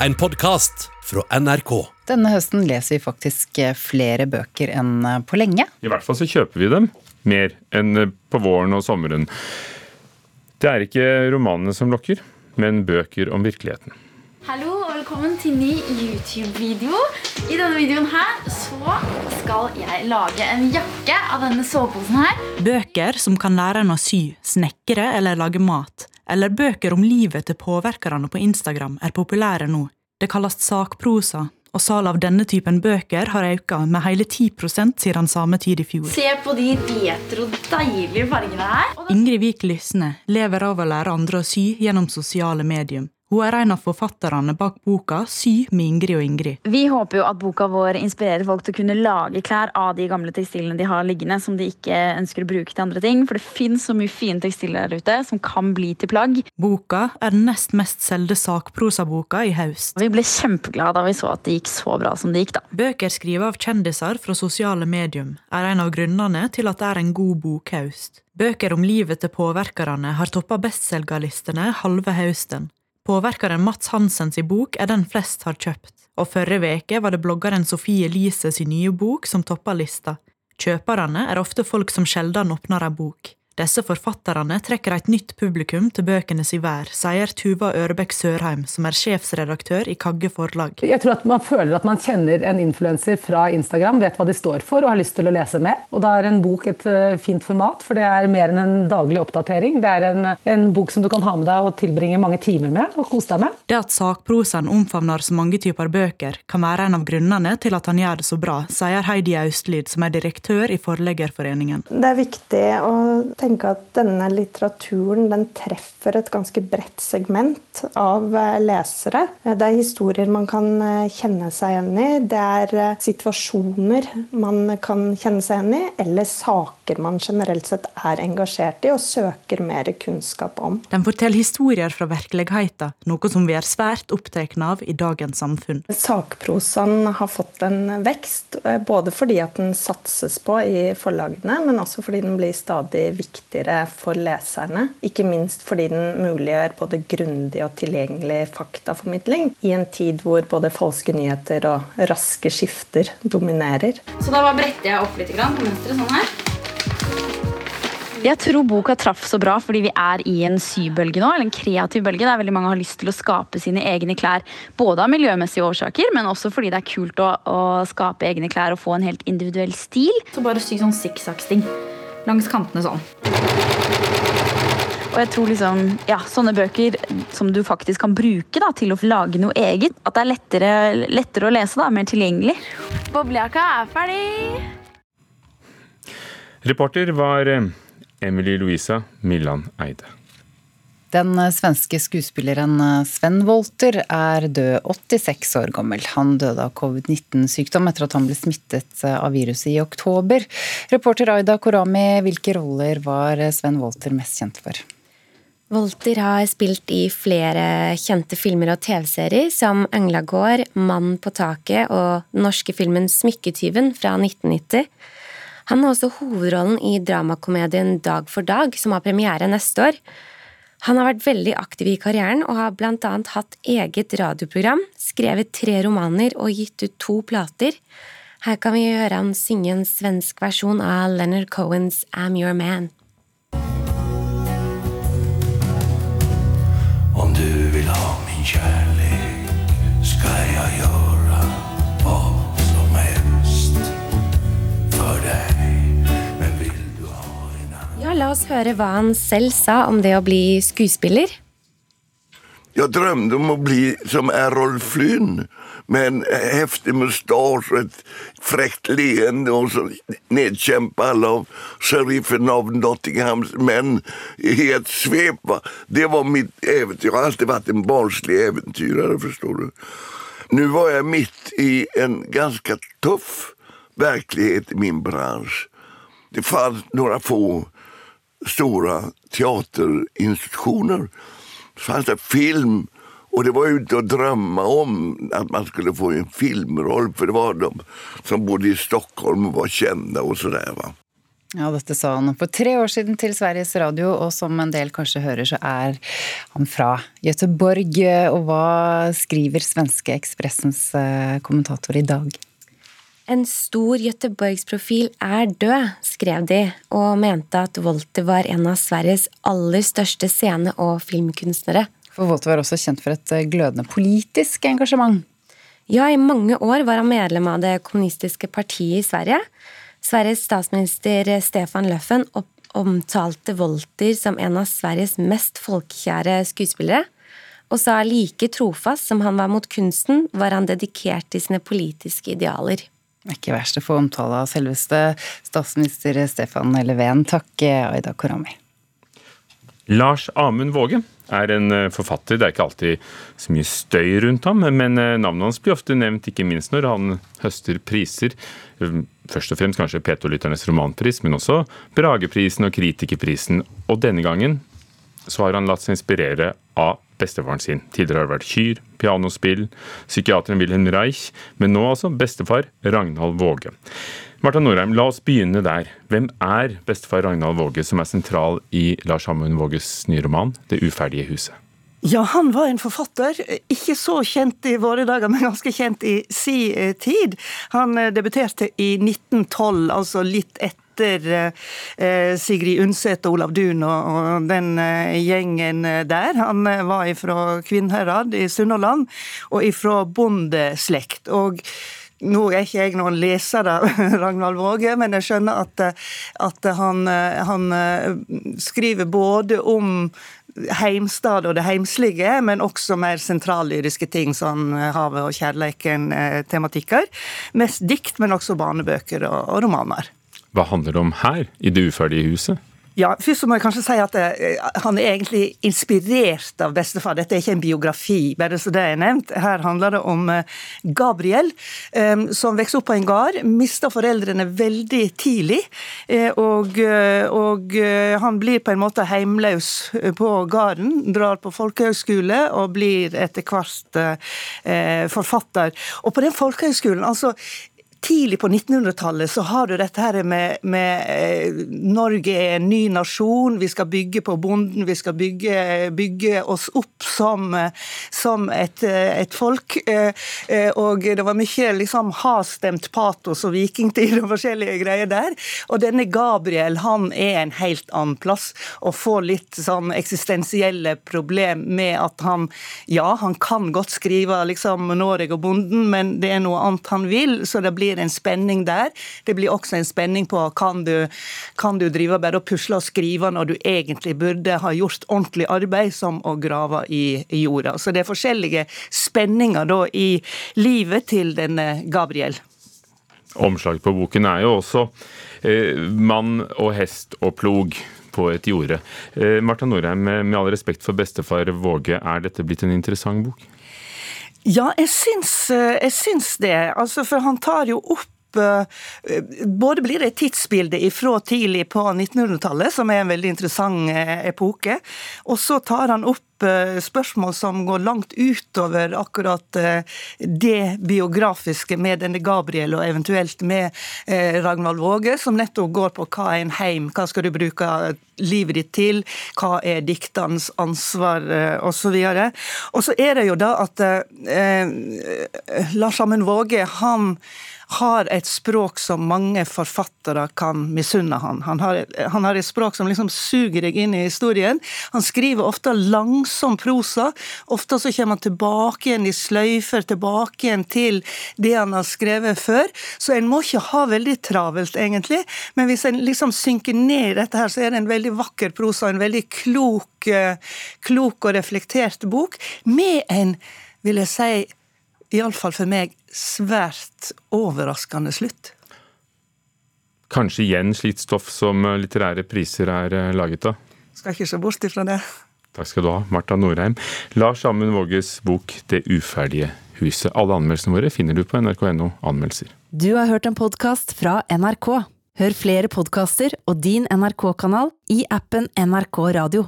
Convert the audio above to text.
en podkast fra NRK. Denne høsten leser vi faktisk eh, flere bøker enn eh, på lenge. I hvert fall så kjøper vi dem mer enn eh, på våren og sommeren. Det er ikke romanene som lokker, men bøker om virkeligheten. Hallo og velkommen til ny YouTube-video. I denne videoen her så skal jeg lage en jakke av denne soveposen her. Bøker som kan lære en å sy, snekre eller lage mat. Eller bøker om livet til påvirkerne på Instagram er populære nå. Det kalles sakprosa, og salget av denne typen bøker har økt med hele 10% siden samme tid i fjor. Se på de retro, deilige fargene her. Ingrid Vik Lysne lever av å lære andre å sy gjennom sosiale medium. Hun er en av forfatterne bak boka 'Sy med Ingrid og Ingrid'. Vi håper jo at boka vår inspirerer folk til å kunne lage klær av de gamle tekstilene de har liggende, som de ikke ønsker å bruke til andre ting. For det fins så mye fine tekstiler der ute som kan bli til plagg. Boka er den nest mest solgte sakprosaboka i høst. Vi ble kjempeglade da vi så at det gikk så bra som det gikk, da. Bøker skrevet av kjendiser fra sosiale medium er en av grunnene til at det er en god bokhøst. Bøker om livet til påvirkerne har toppa bestselgerlistene halve høsten. Påvirkeren Mats Hansens bok er den flest har kjøpt, og forrige veke var det bloggeren Sofie Elise sin nye bok som toppa lista. Kjøperne er ofte folk som sjelden åpner ei bok. Disse forfatterne trekker et nytt publikum til bøkene si vær, sier Tuva Ørebekk Sørheim, som er sjefsredaktør i Kagge Forlag. Jeg tror at man føler at man kjenner en influenser fra Instagram, vet hva de står for og har lyst til å lese med. Og da er en bok et eh, fint format, for det er mer enn en daglig oppdatering. Det er en, en bok som du kan ha med deg og tilbringe mange timer med og kose deg med. Det at sakprosaen omfavner så mange typer bøker, kan være en av grunnene til at han gjør det så bra, sier Heidi Austlid, som er direktør i Forleggerforeningen. Det er viktig å tenke tenke at denne litteraturen den treffer et ganske bredt segment av eh, lesere. Det er historier man kan eh, kjenne seg igjen i. Det er eh, situasjoner man kan kjenne seg igjen i, eller saker man generelt sett er engasjert i og søker mer kunnskap om. Den forteller historier fra virkeligheten, noe som vi er svært opptatt av i dagens samfunn. Sakprosaen har fått en vekst, både fordi at den satses på i forlagene, men også fordi den blir stadig viktigere viktigere for leserne. Ikke minst fordi den muliggjør både grundig og tilgjengelig faktaformidling i en tid hvor både falske nyheter og raske skifter dominerer. Så da bare bretter jeg opp litt på mønsteret sånn her. Jeg tror boka traff så bra fordi vi er i en sybølge nå, eller en kreativ bølge. Der veldig mange har lyst til å skape sine egne klær. Både av miljømessige årsaker, men også fordi det er kult å, å skape egne klær og få en helt individuell stil. Så bare sy sånn sikksakksting langs kantene sånn. Og jeg tror liksom, ja, Sånne bøker som du faktisk kan bruke da, til å lage noe eget. At det er lettere, lettere å lese, da, mer tilgjengelig. Boblejakka er ferdig. Reporter var eh, Emily Louisa Milland Eide. Den svenske skuespilleren Sven Wolter er død, 86 år gammel. Han døde av covid-19-sykdom etter at han ble smittet av viruset i oktober. Reporter Aida Korami, hvilke roller var Sven Wolter mest kjent for? Wolter har spilt i flere kjente filmer og TV-serier, som Englagård, Mannen på taket og den norske filmen Smykketyven fra 1990. Han har også hovedrollen i dramakomedien Dag for dag, som har premiere neste år. Han har vært veldig aktiv i karrieren og har annet hatt eget radioprogram, skrevet tre romaner og gitt ut to plater. Her kan vi høre han synge en svensk versjon av Leonard Cohens I'm Your Man. Oss høre hva han selv sa om det å bli skuespiller. Jeg drømte om å bli som Errol Flynn, med en heftig mustasje, og et frekt leende, og så nedkjempe alle av sheriffen av Nottinghams menn i et svep. Det var mitt eventyr. Jeg har alltid vært en barnslig eventyrer, forstår du. Nå var jeg midt i en ganske tøff virkelighet i min bransje. Det fantes noen få stora teaterinstitutioner så fanns det film och det var ute att drömma om att man skulle få en filmroll för det var de som bodde i Stockholm och var kända och sådär. Va? Ja, dette sa han for tre år siden til Sveriges Radio, og som en del kanskje hører, så er han fra Göteborg. Og hva skriver svenske Ekspressens eh, kommentator i dag? En stor Göteborgsprofil er død, skrev de, og mente at Wolter var en av Sveriges aller største scene- og filmkunstnere. For Wolter var også kjent for et eh, glødende politisk engasjement. Ja, i mange år var han medlem av det kommunistiske partiet i Sverige. Sveriges statsminister Stefan Löfven omtalte Wolter som en av Sveriges mest folkekjære skuespillere, og sa like trofast som han var mot kunsten, var han dedikert til sine politiske idealer. Ikke verst å få omtale av selveste statsminister Stefan Löfven. Takk, Aida Korami. Lars Amund Våge er en eh, forfatter. Det er ikke alltid så mye støy rundt ham, men eh, navnet hans blir ofte nevnt, ikke minst når han høster priser. Eh, først og fremst kanskje P2-lytternes romanpris, men også Brageprisen og Kritikerprisen. Og denne gangen så har han latt seg inspirere av bestefaren sin. Tidligere har det vært kyr, pianospill, psykiateren Wilhelm Reich, men nå altså bestefar Ragnhald Våge. Marta Norheim, la oss begynne der. Hvem er bestefar Ragnhald Våge, som er sentral i Lars Hammond Våges nye roman 'Det uferdige huset'? Ja, han var en forfatter. Ikke så kjent i våre dager, men ganske kjent i si eh, tid. Han eh, debuterte i 1912, altså litt etter eh, Sigrid Undset og Olav Duun og, den gjengen der. Han var ifra Kvinnherad i Sunnhordland, og ifra bondeslekt. og nå er ikke jeg noen leser av Ragnvald Våge, men jeg skjønner at, at han, han, skriver både om heimstad og det heimslige, men også mer sentrallyriske ting som havet og kjærleiken-tematikker. Mest dikt, men også barnebøker og, og romaner. Hva handler det om her, i Det uferdige huset? Ja, først må jeg kanskje si at uh, Han er egentlig inspirert av bestefar. Dette er ikke en biografi, bare så det er nevnt. Her handler det om uh, Gabriel, um, som vokser opp på en gard. Mister foreldrene veldig tidlig. Og, og han blir på en måte heimløs på gården. Drar på folkehøgskole og blir etter hvert forfatter. Og på den folkehøgskolen, altså tidlig på 1900-tallet så har du dette her med, med eh, Norge er en ny nasjon, vi skal bygge på bonden, vi skal bygge, bygge oss opp som, som et, et, folk. Eh, eh, og det var mye liksom hastemt patos og vikingtid og forskjellige greier der. Og denne Gabriel han er en helt annen plass og får litt sånn eksistensielle problem med at han ja, han kan godt skrive liksom Norge og bonden, men det er noe annet han vil, så det blir blir en spenning der. Det blir også en spenning på kan du, kan du drive bare og pusle og skrive når du egentlig burde ha gjort ordentlig arbeid, som å grave i jorda. Så det er forskjellige spenninger da i livet til denne Gabriel. Omslaget på boken er jo også eh, mann og hest og plog på et jorde. Eh, Marta Norheim, med all respekt for bestefar Våge, er dette blitt en interessant bok? Ja, jeg syns, eh, jeg syns det. Altså, for han tar jo opp eh, både blir det et tidsbilde fra tidlig på 1900-tallet, som er en veldig interessant eh, epoke, og så tar han opp spørsmål som går langt utover akkurat det biografiske med denne Gabriel, og eventuelt med Ragnvald Våge, som nettopp går på hva er en heim, hva skal du bruke livet ditt til, hva er dikterens ansvar, osv. Og så er det jo da at eh, Lars Amund Våge, han har et språk som mange forfattere kan misunne han. Han har, han har, et språk som liksom suger deg inn i historien. Han skriver ofte langsom prosa. Ofte så kommer han tilbake igjen i sløyfer, tilbake igjen til det han har skrevet før. Så en må ikke ha veldig travelt, egentlig. Men hvis en liksom synker ned i dette her, så er det en veldig vakker prosa, en veldig klok, eh, klok og reflektert bok, med en, vil jeg si, iallfall for meg, svært overraskende slutt. Kanskje igjen slikt stoff som eh, litterære priser er eh, laget av? Skal ikke se bort ifra det. Takk skal du ha, Marta Norheim. Lars Amund Våges bok 'Det uferdige huset'. Alle anmeldelsene våre finner du på nrk.no anmeldelser. Du har hørt en podkast fra NRK. Hør flere podkaster og din NRK-kanal i appen NRK Radio.